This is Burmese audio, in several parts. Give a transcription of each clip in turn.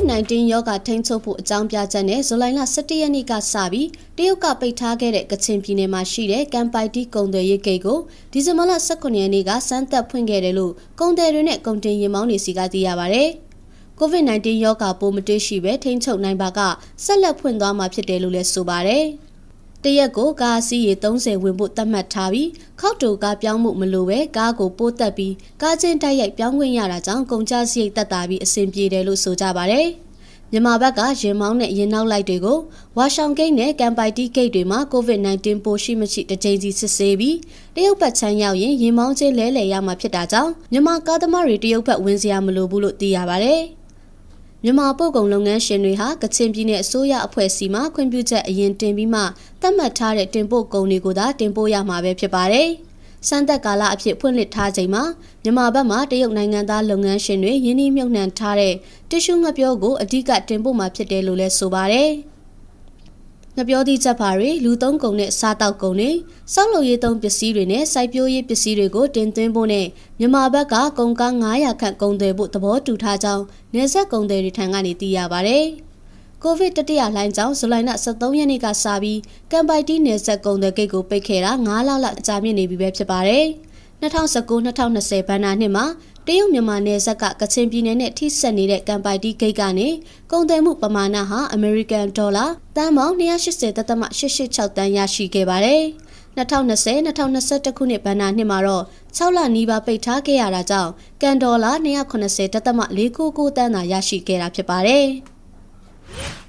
COVID-19 ရောဂါထိန်းချုပ်ဖို့အကြောင်းပြချက်နဲ့ဇူလိုင်လ17ရက်နေ့ကစပြီးတရုတ်ကပိတ်ထားခဲ့တဲ့ကချင်ပြည်နယ်မှာရှိတဲ့ကမ်ပိုက်တီကုံတယ်ရေးဂိတ်ကိုဒီဇင်ဘာလ18ရက်နေ့ကစမ်းသပ်ဖွင့်ခဲ့တယ်လို့ကုံတယ်တွေနဲ့ကုန်တင်ရင်မောင်းတွေစီကသိရပါဗျ။ COVID-19 ရောဂါပိုးမတွေ့ရှိပဲထိန်းချုပ်နိုင်ပါကဆက်လက်ဖွင့်သွားမှာဖြစ်တယ်လို့လည်းဆိုပါတယ်။ တရက်ကိုကားစီးရေ30ဝင်ဖို့သတ်မှတ်ထားပြီးခောက်တူကားပြောင်းမှုမလိုပဲကားကိုပိုးတက်ပြီးကားချင်းတိုက်ရိုက်ပြောင်းခွင့်ရတာကြောင့်ကုန်ကျစရိတ်တက်တာပြီးအဆင်ပြေတယ်လို့ဆိုကြပါတယ်။မြန်မာဘက်ကရင်မောင်းနဲ့ရင်နောက်လိုက်တွေကိုဝါရှောင်ဂိတ်နဲ့ကန်ပိုက်တီဂိတ်တွေမှာ COVID-19 ပိုးရှိမရှိတကြိမ်စီစစ်ဆေးပြီးတရုတ်ဘက်ချမ်းရောက်ရင်ရင်မောင်းချင်းလဲလှယ်ရမှာဖြစ်တာကြောင့်မြန်မာကားသမားတွေတရုတ်ဘက်ဝင်စရာမလိုဘူးလို့သိရပါတယ်။ မြန်မာပို့ကုန်လုပ်ငန်းရှင်တွေဟာကချင်ပြည်နယ်အစိုးရအဖွဲ့အစည်းမှခွင့်ပြုချက်အရင်တင်ပြီးမှသတ်မှတ်ထားတဲ့တင်ပို့ကုန်တွေကိုသာတင်ပို့ရမှာပဲဖြစ်ပါတယ်။စံသက်ကာလအဖြစ်ဖွင့်လှစ်ထားချိန်မှာမြန်မာဘက်မှတရုတ်နိုင်ငံသားလုပ်ငန်းရှင်တွေယင်းနှိမ့်မြုပ်နှံထားတဲ့တ िश ူးငပြောကိုအဓိကတင်ပို့မှာဖြစ်တယ်လို့လည်းဆိုပါတယ်။ ငပြောသည့်ချက်ပါတွေလူသုံးကုန်နဲ့စားတောက်ကုန်တွေစောက်လုပ်ရေးသုံးပစ္စည်းတွေနဲ့စိုက်ပျိုးရေးပစ္စည်းတွေကိုတင်သွင်းဖို့နဲ့မြန်မာဘက်ကကုန်ကား900ခန့်ကုန်သွယ်ဖို့သဘောတူထားကြောင်းနေဆက်ကုန်သည်တွေထံကနေသိရပါဗျ။ကိုဗစ်တတိယလှိုင်းကြောင့်ဇူလိုင်လ23ရက်နေ့ကစပြီးကမ်ပိုက်တီနယ်ဆက်ကုန်သည်ဂိတ်ကိုပိတ်ခဲ့တာ9လလောက်အကြာမြင့်နေပြီပဲဖြစ်ပါတယ်။2019-2020ဘဏ္ဍာနှစ်မှာ တရုတ်မြန်မာနယ်စပ်ကကချင်ပြည်နယ်နဲ့ထိစပ်နေတဲ့ကမ်ပိုက်တီဂိတ်ကနေကုန်သွယ်မှုပမာဏဟာအမေရိကန်ဒေါ်လာတန်ပေါင်း280.886တန်းရရှိခဲ့ပါတယ်။2020-2021ခုနှစ်ဘဏ္ဍာနှစ်မှာတော့6လနီးပါးပိတ်ထားခဲ့ရတာကြောင့်ကန်ဒေါ်လာ290.499တန်းသာရရှိခဲ့တာဖြစ်ပါတယ်။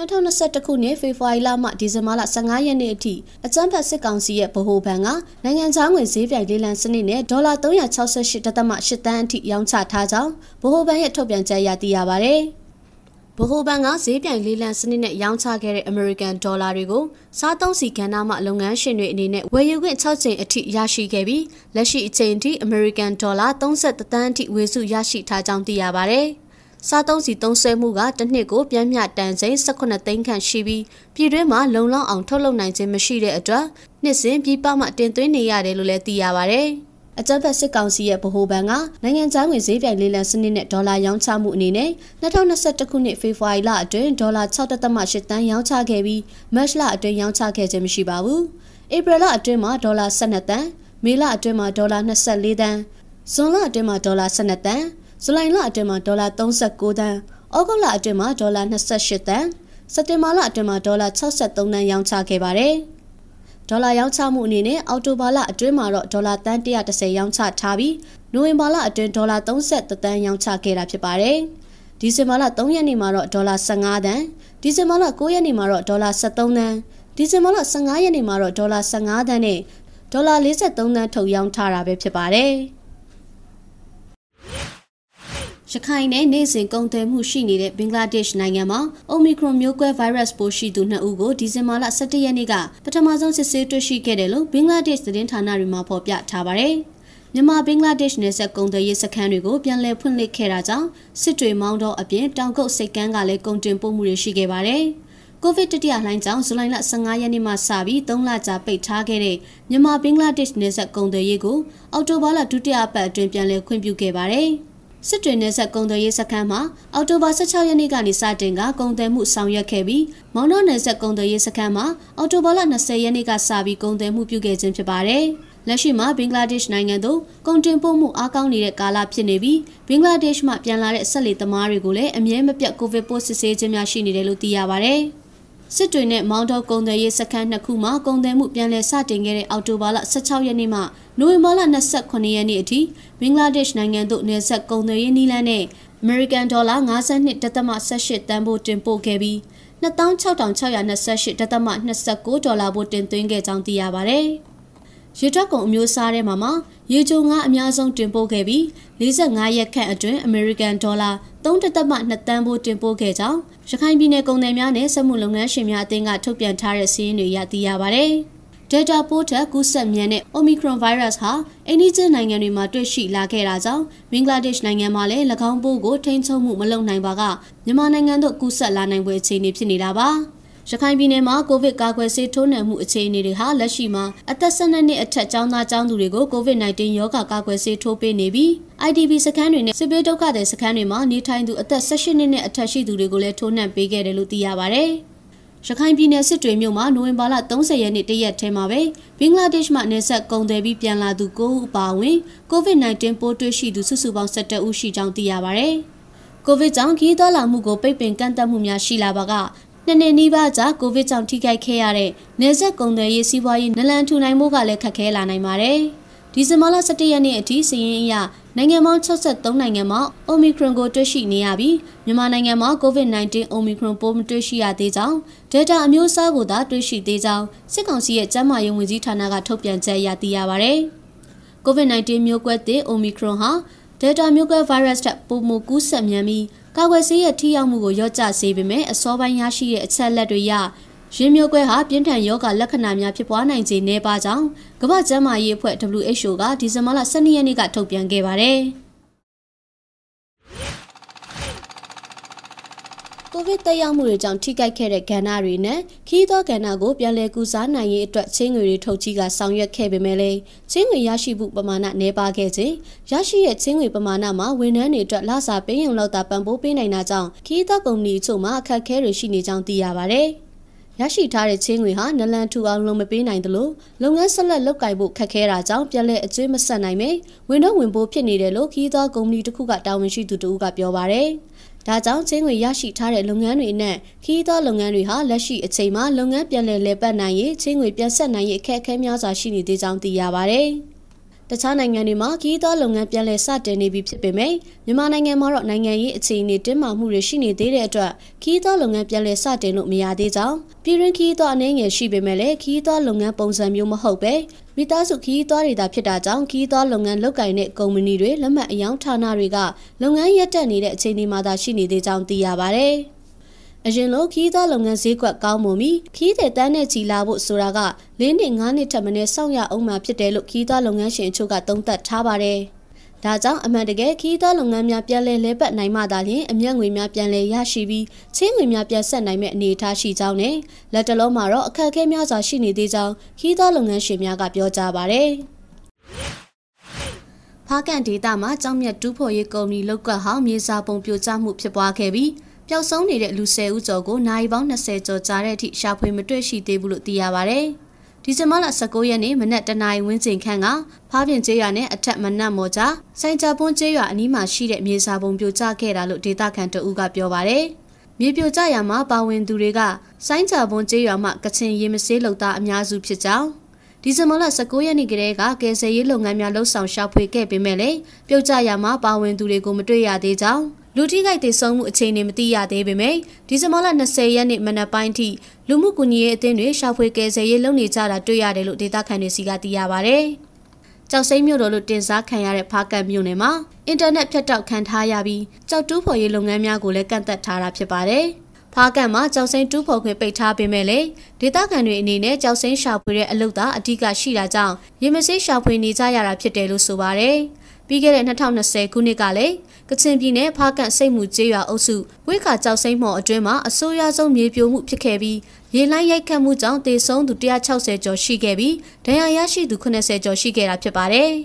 2021ခုနှစ်ဖေဖော်ဝါရီလမှဒီဇင်ဘာလ15ရက်နေ့အထိအကြမ်းဖက်စစ်ကောင်စီရဲ့ဗဟိုဘဏ်ကနိုင်ငံခြားငွေဈေးပြိုင်လေးလံစနစ်နဲ့ဒေါ်လာ368.8တန်းအထိရောင်းချထားကြောင်းဗဟိုဘဏ်ရဲ့ထုတ်ပြန်ချက်အရသိရပါဗျ။ဗဟိုဘဏ်ကဈေးပြိုင်လေးလံစနစ်နဲ့ရောင်းချခဲ့တဲ့ American ဒေါ်လာတွေကိုစားသုံးစီကဏ္ဍမှလုပ်ငန်းရှင်တွေအနေနဲ့ဝယ်ယူခွင့်6ချိန်အထိရရှိခဲ့ပြီးလက်ရှိအချိန်အထိ American ဒေါ်လာ33တန်းအထိဝယ်စုရရှိထားကြောင်းသိရပါဗျ။ စားသုံးစီသုံးဆွဲမှုကတစ်နှစ်ကိုပြန်မျှတန်ချိန်18သိန်းခန့်ရှိပြီးပြည်တွင်းမှာလုံလောက်အောင်ထုတ်လုပ်နိုင်ခြင်းမရှိတဲ့အတွက်နှစ်စဉ်ပြည်ပမှတင်သွင်းနေရတယ်လို့လည်းသိရပါဗျ။အကြမ်းဖက်စစ်ကောင်စီရဲ့ဗဟိုဘဏ်ကနိုင်ငံခြားငွေဈေးပြိုင်လေးလံစနစ်နဲ့ဒေါ်လာရောင်းချမှုအနေနဲ့2021ခုနှစ်ဖေဖော်ဝါရီလအတွင်းဒေါ်လာ6.8တန်းရောင်းချခဲ့ပြီးမတ်လအတွင်းရောင်းချခဲ့ခြင်းမရှိပါဘူး။ဧပြီလအတွင်းမှာဒေါ်လာ12တန်း၊မေလအတွင်းမှာဒေါ်လာ24တန်း၊ဇွန်လအတွင်းမှာဒေါ်လာ12တန်း ဇူလိုင်လအတွင်းမှာဒေါ်လာ39တန်း၊ဩဂုတ်လအတွင်းမှာဒေါ်လာ28တန်း၊စက်တင်ဘာလအတွင်းမှာဒေါ်လာ63တန်းရောင်းချခဲ့ပါတယ်။ဒေါ်လာရောင်းချမှုအနေနဲ့အော်တိုဘာလအတွင်းမှာတော့ဒေါ်လာတန်း130ရောင်းချထားပြီးနိုဝင်ဘာလအတွင်းဒေါ်လာ30တန်းရောင်းချခဲ့တာဖြစ်ပါတယ်။ဒီဇင်ဘာလ3ရက်နေ့မှာတော့ဒေါ်လာ15တန်း၊ဒီဇင်ဘာလ9ရက်နေ့မှာတော့ဒေါ်လာ73တန်း၊ဒီဇင်ဘာလ15ရက်နေ့မှာတော့ဒေါ်လာ15တန်းနဲ့ဒေါ်လာ43တန်းထုတ်ရောင်းထားတာပဲဖြစ်ပါတယ်။ ရခိုင်နဲ့နေစဉ်ကုန်သွယ်မှုရှိနေတဲ့ဘင်္ဂလားဒေ့ရှ်နိုင်ငံမှာ Omicron မျိုးကွဲ virus ပိုးရှိသူ2ဦးကိုဒီဇင်ဘာလ17ရက်နေ့ကပထမဆုံးစစ်ဆေးတွေ့ရှိခဲ့တယ်လို့ဘင်္ဂလားဒေ့ရှ်သတင်းဌာနတွေမှာဖော်ပြထားပါတယ်။မြန်မာဘင်္ဂလားဒေ့ရှ်နယ်စပ်ကုန်သွယ်ရေးစခန်းတွေကိုပြန်လည်ဖွင့်လှစ်ခဲ့တာကြောင့်စစ်တွေမောင်းတော့အပြင်တောင်ကုတ်စိတ်ကမ်းကလည်းကုန်တင်ပို့မှုတွေရှိခဲ့ပါတယ်။ကိုဗစ်တတိယလှိုင်းကြောင့်ဇူလိုင်လ15ရက်နေ့မှစပြီး3လကြာပိတ်ထားခဲ့တဲ့မြန်မာဘင်္ဂလားဒေ့ရှ်နယ်စပ်ကုန်သွယ်ရေးကိုအောက်တိုဘာလဒုတိယပတ်အတွင်းပြန်လည်ခွင့်ပြုခဲ့ပါတယ်။ စစ်တွေနယ်ဆက်ကုံသွယ်ရေးစခန်းမှာအောက်တိုဘာ16ရက်နေ့ကနေစတင်ကကုံသွယ်မှုဆောင်ရွက်ခဲ့ပြီးမောင်နှောနယ်ဆက်ကုံသွယ်ရေးစခန်းမှာအောက်တိုဘာလ20ရက်နေ့ကစပြီးကုံသွယ်မှုပြုခဲ့ခြင်းဖြစ်ပါတယ်။လက်ရှိမှာဘင်္ဂလားဒေ့ရှ်နိုင်ငံသို့ကုန်တင်ပို့မှုအားကောင်းနေတဲ့ကာလဖြစ်နေပြီးဘင်္ဂလားဒေ့ရှ်မှပြန်လာတဲ့ဆက်လက်သမားတွေကိုလည်းအမြဲမပြတ်ကိုဗစ်ပိုးစစ်ဆေးခြင်းများရှိနေတယ်လို့သိရပါဗျ။ စစ်တွေနဲ့မောင်းတော့ကုံသွယ်ရေးစခန်းနှစ်ခုမှာကုံသွယ်မှုပြန်လည်စတင်ခဲ့တဲ့အောက်တိုဘာလ16ရက်နေ့မှနိုဝင်ဘာလ28ရက်နေ့အထိဘင်္ဂလားဒေ့ရှ်နိုင်ငံသို့နယ်စပ်ကုံသွယ်ရေးနည်းလမ်းနဲ့ American Dollar 52.18တန်ဖိုးတင်ပို့ခဲ့ပြီး26,628.29ဒေါ်လာဘို့တင်သွင်းခဲ့ကြောင်းသိရပါဗျ။ ရေထွက်ကုန်အမျိုးအစားထဲမှာမှရေချိုငါအများဆုံးတင်ပို့ခဲ့ပြီး45ရက်ခန့်အတွင်း American Dollar 3.2တန်းဖိုးတင်ပို့ခဲ့ကြောင်းရခိုင်ပြည်နယ်ကုန်သည်များနဲ့စက်မှုလုပ်ငန်းရှင်များအသင်းကထုတ်ပြန်ထားတဲ့စာရင်းတွေရသိရပါဗျ။ Data ပိုးထက်ကူးစက်မြန်တဲ့ Omicron virus ဟာအိန္ဒိယနိုင်ငံတွေမှာတွေ့ရှိလာခဲ့တာကြောင့်ဘင်္ဂလားဒေ့ရှ်နိုင်ငံမှာလည်း၎င်းပိုးကိုထိန်းချုပ်မှုမလုပ်နိုင်ပါကမြန်မာနိုင်ငံသို့ကူးစက်လာနိုင်ပွဲအခြေအနေဖြစ်နေတာပါ။ ရရခိုင်ပြည်နယ်မှာကိုဗစ်ကာကွယ်ဆေးထိုးနှံမှုအခြေအနေတွေဟာလက်ရှိမှာအသက်12နှစ်အထက်ကျောင်းသားကျောင်းသူတွေကိုကိုဗစ် -19 ရောဂါကာကွယ်ဆေးထိုးပေးနေပြီး IDP စခန်းတွေနဲ့စစ်ဘေးဒုက္ခသည်စခန်းတွေမှာနေထိုင်သူအသက်18နှစ်နဲ့အထက်ရှိသူတွေကိုလည်းထိုးနှံပေးခဲ့တယ်လို့သိရပါဗျ။ရခိုင်ပြည်နယ်စစ်တွေမြို့မှာနိုဝင်ဘာလ30ရက်နေ့တရက်ထဲမှာပဲဘင်္ဂလားဒေ့ရှ်မှနေဆက်ကုန်တယ်ပြီးပြန်လာသူ9ဦးအပါအဝင် COVID-19 ပိုးတွေ့ရှိသူစုစုပေါင်း17ဦးရှိကြောင်းသိရပါဗျ။ကိုဗစ်ကြောင့်ခီးသွွာလာမှုကိုပိတ်ပင်ကန့်သတ်မှုများရှိလာပါက နှစ်နှစ်နီးပါးကြာကိုဗစ်ကြောင့်ထိခိုက်ခဲ့ရတဲ့နေဆက်ကုန်သွယ်ရေးစီးပွားရေးနလန်ထူနိုင်မှုကလည်းခက်ခဲလာနိုင်ပါတယ်။ဒီဇင်ဘာလ17ရက်နေ့အထိစည်ရင်းအရနိုင်ငံပေါင်း63နိုင်ငံမှာ Omicron ကိုတွေ့ရှိနေရပြီးမြန်မာနိုင်ငံမှာ COVID-19 Omicron ပိုးမတွေ့ရှိရသေးကြောင်း data အမျိုးအစားကိုသာတွေ့ရှိသေးကြောင်းစစ်ကောင်စီရဲ့ကျန်းမာရေးဝန်ကြီးဌာနကထုတ်ပြန်ချက်အရသိရပါဗျ။ COVID-19 မျိုးကွဲသစ် Omicron ဟာ Delta မျိုးကွဲ virus ထက်ပိုမိုကူးစက်မြန်ပြီးကာကွယ်ဆေးရဲ့ထိရောက်မှုကိုလျော့ကျစေပေမဲ့အစောပိုင်းရရှိတဲ့အချက်လက်တွေရရင်းမျိုးကွဲဟာပြင်းထန်ယောဂလက္ခဏာများဖြစ်ပွားနိုင်ခြေနည်းပါကြောင်းကမ္ဘာ့ကျန်းမာရေးအဖွဲ့ WHO ကဒီဇင်ဘာလ12ရက်နေ့ကထုတ်ပြန်ခဲ့ပါတယ်။ ကိုဗစ်တက်ရောက်မှုတွေကြောင့်ထိခိုက်ခဲ့တဲ့ကဏ္ဍတွေနဲ့ခီးသောကဏ္ဍကိုပြန်လည်ကူစားနိုင်ရေးအတွက်ချင်းငွေတွေထုတ်ကြီးကဆောင်ရွက်ခဲ့ပေမဲ့လည်းချင်းငွေရရှိမှုပမာဏနည်းပါးခဲ့ခြင်းရရှိတဲ့ချင်းငွေပမာဏမှာဝန်ထမ်းတွေအတွက်လစာပေးရုံလောက်သာပံ့ပိုးပေးနိုင်တာကြောင့်ခီးသောကုမ္ပဏီအချို့မှာအခက်အခဲတွေရှိနေကြောင်းသိရပါဗျ။ရရှိထားတဲ့ချင်းငွေဟာနလန်ထူအောင်လုံးမပေးနိုင်သလိုလုပ်ငန်းဆက်လက်လုပ်ကိုင်ဖို့ခက်ခဲတာကြောင့်ပြန်လည်အကျွေးမဆက်နိုင်ပဲဝင်တော့ဝင်ပိုးဖြစ်နေတယ်လို့ခီးသောကုမ္ပဏီတစ်ခုကတာဝန်ရှိသူတို့ကပြောပါရယ်။ ဒါကြောင့်ချင်းငွေရရှိထားတဲ့လုပ်ငန်းတွေနဲ့ခီးသောလုပ်ငန်းတွေဟာလက်ရှိအချိန်မှာလုပ်ငန်းပြန်လည်လည်ပတ်နိုင်ရေးချင်းငွေပြန်ဆက်နိုင်ရေးအခက်အခဲများစွာရှိနေသေးကြောင်းသိရပါဗျ။ တခြားနိုင်ငံတွေမှာခီးသောလုပ်ငန်းပြန်လည်စတင်နေပြီဖြစ်ပေမဲ့မြန်မာနိုင်ငံမှာတော့နိုင်ငံရေးအခြေအနေတင်းမာမှုတွေရှိနေသေးတဲ့အတွက်ခီးသောလုပ်ငန်းပြန်လည်စတင်လို့မရသေးကြောင်းပြည်တွင်းခီးသောအနေငယ်ရှိပေမဲ့လည်းခီးသောလုပ်ငန်းပုံစံမျိုးမဟုတ်ပဲမိသားစုခီးသွားတွေသာဖြစ်တာကြောင့်ခီးသွားလုပ်ငန်းလုပ်ကိုင်တဲ့ကုမ္ပဏီတွေလက်မှတ်အယောင်ဌာနတွေကလုပ်ငန်းရပ်တက်နေတဲ့အခြေအနေမှာသာရှိနေသေးကြောင်းသိရပါဗျ။ အရင်လိုခီးသားလုပ်ငန်းဈေးကွက်ကောင်းမှုမီခီးတဲ့တန်းနဲ့ချီလာဖို့ဆိုတာက၄နှစ်၅နှစ်ထက်မနည်းစောင့်ရအောင်မှာဖြစ်တယ်လို့ခီးသားလုပ်ငန်းရှင်အချို့ကသုံးသပ်ထားပါတယ်။ဒါကြောင့်အမှန်တကယ်ခီးသောလုပ်ငန်းများပြန်လည်လဲပတ်နိုင်မှသာလျှင်အမျက်ငွေများပြန်လည်ရရှိပြီးချင်းငွေများပြန်ဆက်နိုင်မဲ့အနေအထားရှိကြောင်းနဲ့လက်တလုံးမှာတော့အခက်အခဲများစွာရှိနေသေးကြောင်းခီးသောလုပ်ငန်းရှင်များကပြောကြားပါရယ်ဖားကန်ဒေတာမှာကြောင်မြတ်တူးဖော်ရေးကုမ္ပဏီလောက်ကဟောင်းမြေစာပုံပြိုကျမှုဖြစ်ပွားခဲ့ပြီး ပျောက်ဆုံးနေတဲ့လူ10ဦးကျော်ကိုနိုင်ပေါင်း20ကျော်ကြာတဲ့အထိရှာဖွေမတွေ့ရှိသေးဘူးလို့သိရပါဗျ။ဒီဇင်ဘာလ19ရက်နေ့မနက်တနာရီဝန်းကျင်ခန့်ကဖားပြင်ကျေးရွာနဲ့အထက်မနက်မော်ကြားစိုင်ကြပွန်းကျေးရွာအနီးမှာရှိတဲ့မြေစာပုံပြိုကျခဲ့တာလို့ဒေသခံတအူးကပြောပါတယ်။မြေပြိုကျရာမှာပါဝင်သူတွေကစိုင်းကြပွန်းကျေးရွာမှကချင်ရေမဆေးလုံသားအများစုဖြစ်ကြောင်းဒီဇင်ဘာလ19ရက်နေ့ကတည်းကကယ်ဆယ်ရေးလုပ်ငန်းများလှုပ်ဆောင်ရှာဖွေခဲ့ပေမဲ့လည်းပြုတ်ကျရာမှာပါဝင်သူတွေကိုမတွေ့ရသေးကြောင်း လူထိခိုက်ဒေဆုံးမှုအခြေအနေမသိရသေးပေမဲ့ဒီဇင်ဘာလ20ရက်နေ့မနက်ပိုင်းထိလူမှုကူညီရေးအသင်းတွေရှာဖွေကယ်ဆယ်ရေးလုပ်နေကြတာတွေ့ရတယ်လို့ဒေသခံတွေစီကသိရပါဗျ။ကြောက်စိမ့်မြို့တော်လို့တင်စားခံရတဲ့ဖားကတ်မြို့နယ်မှာအင်တာနက်ဖြတ်တောက်ခံထားရပြီးကြောက်တူးဖော်ရေးလုပ်ငန်းများကိုလည်းကန့်သက်ထားတာဖြစ်ပါတယ်။ဖားကန်မှာကြောက်စိမ့်တူးဖော်ခွင့်ပိတ်ထားပေမဲ့လည်းဒေသခံတွေအနေနဲ့ကြောက်စိမ့်ရှာဖွေတဲ့အလုပ်သာအဓိကရှိတာကြောင့်ရေမဆေးရှာဖွေနေကြရတာဖြစ်တယ်လို့ဆိုပါတယ်။ ပြီးခဲ့တဲ့2020ခုနှစ်ကလည်းကချင်ပြည်နယ်ဖားကန့်စိတ်မှုကျေးရွာအုပ်စုဝိခါကြောက်စိမ့်မော်အတွင်းမှာအဆိုးရွားဆုံးမြေပြိုမှုဖြစ်ခဲ့ပြီးရေလိုင်းရိုက်ခတ်မှုကြောင့်သေဆုံးသူ160ကျော်ရှိခဲ့ပြီးဒဏ်ရာရရှိသူ80ကျော်ရှိခဲ့တာဖြစ်ပါတယ်။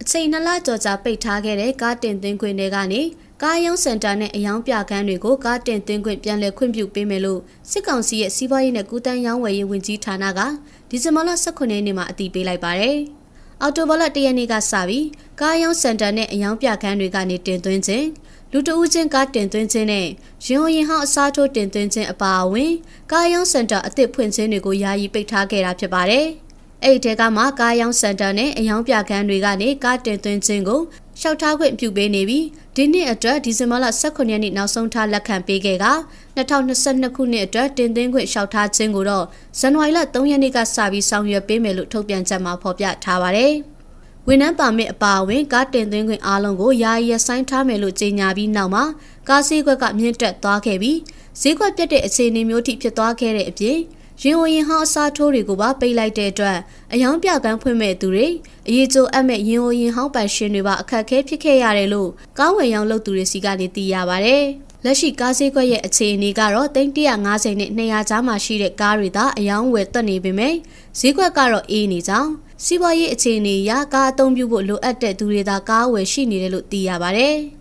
အချိန်နှစ်လကျော်ကြာပိတ်ထားခဲ့တဲ့ကားတင်သွင်းခွင့်တွေကနေကားရောင်းစင်တာနဲ့အယောင်ပြခန်းတွေကိုကားတင်သွင်းခွင့်ပြန်လည်ခွင့်ပြုပေးမယ်လို့စစ်ကောင်စီရဲ့စီးပွားရေးနဲ့ကုတန်းရောင်းဝယ်ရေးဝန်ကြီးဌာနကဒီဇင်ဘာလ18ရက်နေ့မှာအတည်ပြုလိုက်ပါတယ်။ အော်တိုဘလတရက်နေ့ကစပြီးကားရောင်းစင်တာနဲ့အယောင်ပြခန်းတွေကနေတင်သွင်းခြင်းလူတဦးချင်းကားတင်သွင်းခြင်းနဲ့ရင်ဟရင်ဟောင်းအစားထိုးတင်သွင်းခြင်းအပါအဝင်ကားရောင်းစင်တာအသစ်ဖွင့်ခြင်းတွေကိုယာယီပိတ်ထားခဲ့တာဖြစ်ပါတယ်။အဲ့ဒီတဲကမှကားရောင်းစင်တာနဲ့အယောင်ပြခန်းတွေကနေကားတင်သွင်းခြင်းကို ရှောက်ထားခွင့်ပြုပေးနေပြီးဒီနှစ်အတွက်ဒီဇင်ဘာလ18ရက်နေ့နောက်ဆုံးထားလက်ခံပေးခဲ့က2022ခုနှစ်အတွက်တင်သွင်းခွင့်ရှောက်ထားခြင်းကိုတော့ဇန်နဝါရီလ3ရက်နေ့ကစပြီးဆောင်ရွက်ပေးမယ်လို့ထုတ်ပြန်ချက်မှာဖော်ပြထားပါတယ်။ဝန်ထမ်းပါမစ်အပါအဝင်ကားတင်သွင်းခွင့်အားလုံးကိုယာယီရဆိုင်ထားမယ်လို့ကြေညာပြီးနောက်မှာကားစည်းကွက်ကမြင့်တက်သွားခဲ့ပြီးဈေးကွက်ပြတ်တဲ့အခြေအနေမျိုးထိဖြစ်သွားခဲ့တဲ့အပြင် ရင်ဝင်ရင်ဟောင်းအစားထိုးတွေကိုပါပိတ်လိုက်တဲ့အတွက်အယောင်ပြကန်းဖွင့်မဲ့သူတွေအရေးကြိုအပ်မဲ့ရင်ဝင်ရင်ဟောင်းပိုင်ရှင်တွေပါအခက်အခဲဖြစ်ခဲ့ရတယ်လို့ကားဝယ်ရောင်းလုပ်သူတွေစီကနေသိရပါဗျ။လက်ရှိကားဈေးကွက်ရဲ့အခြေအနေကတော့350နဲ့200ကြားမှာရှိတဲ့ကားတွေသာအယောင်ဝယ်တက်နေပေမဲ့ဈေးကွက်ကတော့အေးနေကြောင်းစီးပွားရေးအခြေအနေအရကားအသုံးပြုဖို့လိုအပ်တဲ့သူတွေသာကားဝယ်ရှိနေတယ်လို့သိရပါဗျ။